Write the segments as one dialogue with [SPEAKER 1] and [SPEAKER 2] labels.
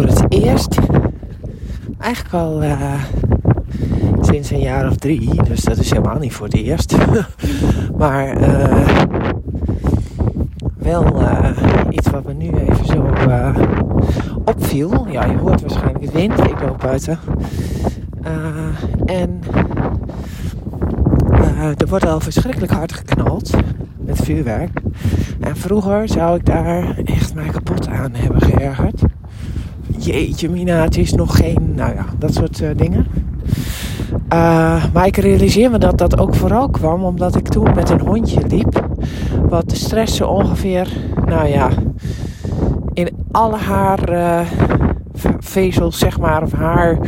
[SPEAKER 1] voor het eerst, eigenlijk al uh, sinds een jaar of drie, dus dat is helemaal niet voor het eerst, maar uh, wel uh, iets wat me nu even zo opviel. Ja, je hoort waarschijnlijk het wind, ik loop buiten. en er wordt al verschrikkelijk hard geknald met vuurwerk. En vroeger zou ik daar echt mij kapot aan hebben geërgerd. Jeetje, Mina, het is nog geen. Nou ja, dat soort uh, dingen. Uh, maar ik realiseer me dat dat ook vooral kwam omdat ik toen met een hondje liep. Wat de stressen ongeveer, nou ja, in alle haar uh, vezels, zeg maar, of haar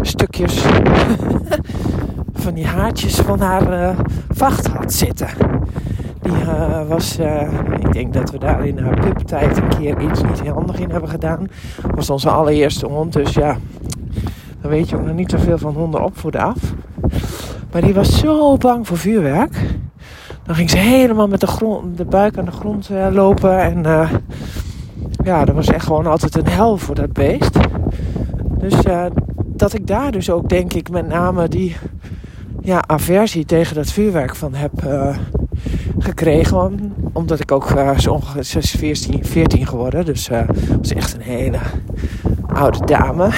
[SPEAKER 1] stukjes van die haartjes van haar vacht had zitten. Uh, was, uh, ik denk dat we daar in haar pubtijd een keer iets niet heel handig in hebben gedaan. Was onze allereerste hond, dus ja, dan weet je ook nog niet zoveel van honden opvoeden af. Maar die was zo bang voor vuurwerk. Dan ging ze helemaal met de, grond, de buik aan de grond uh, lopen. En ja, dat was echt gewoon altijd een hel voor dat beest. Dus dat ik daar dus ook denk ik met name die ja, aversie tegen dat vuurwerk van heb gekregen. Omdat ik ook uh, zo ongeveer 14, 14 geworden. Dus uh, was echt een hele oude dame.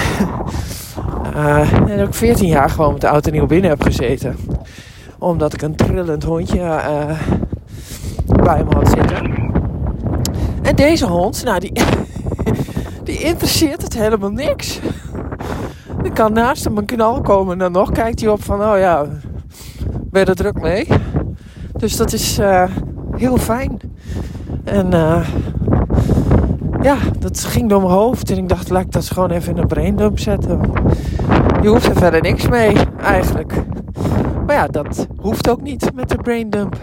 [SPEAKER 1] uh, en ook 14 jaar gewoon met de auto nieuw binnen heb gezeten. Omdat ik een trillend hondje bij me had zitten. En deze hond, nou die, die interesseert het helemaal niks. Die kan naast hem een knal komen en dan nog kijkt hij op van, oh ja, ben je er druk mee? Dus dat is uh, heel fijn. En uh, ja, dat ging door mijn hoofd. En ik dacht, laat ik dat gewoon even in een braindump zetten. Je hoeft er verder niks mee, eigenlijk. Maar ja, dat hoeft ook niet met de braindump.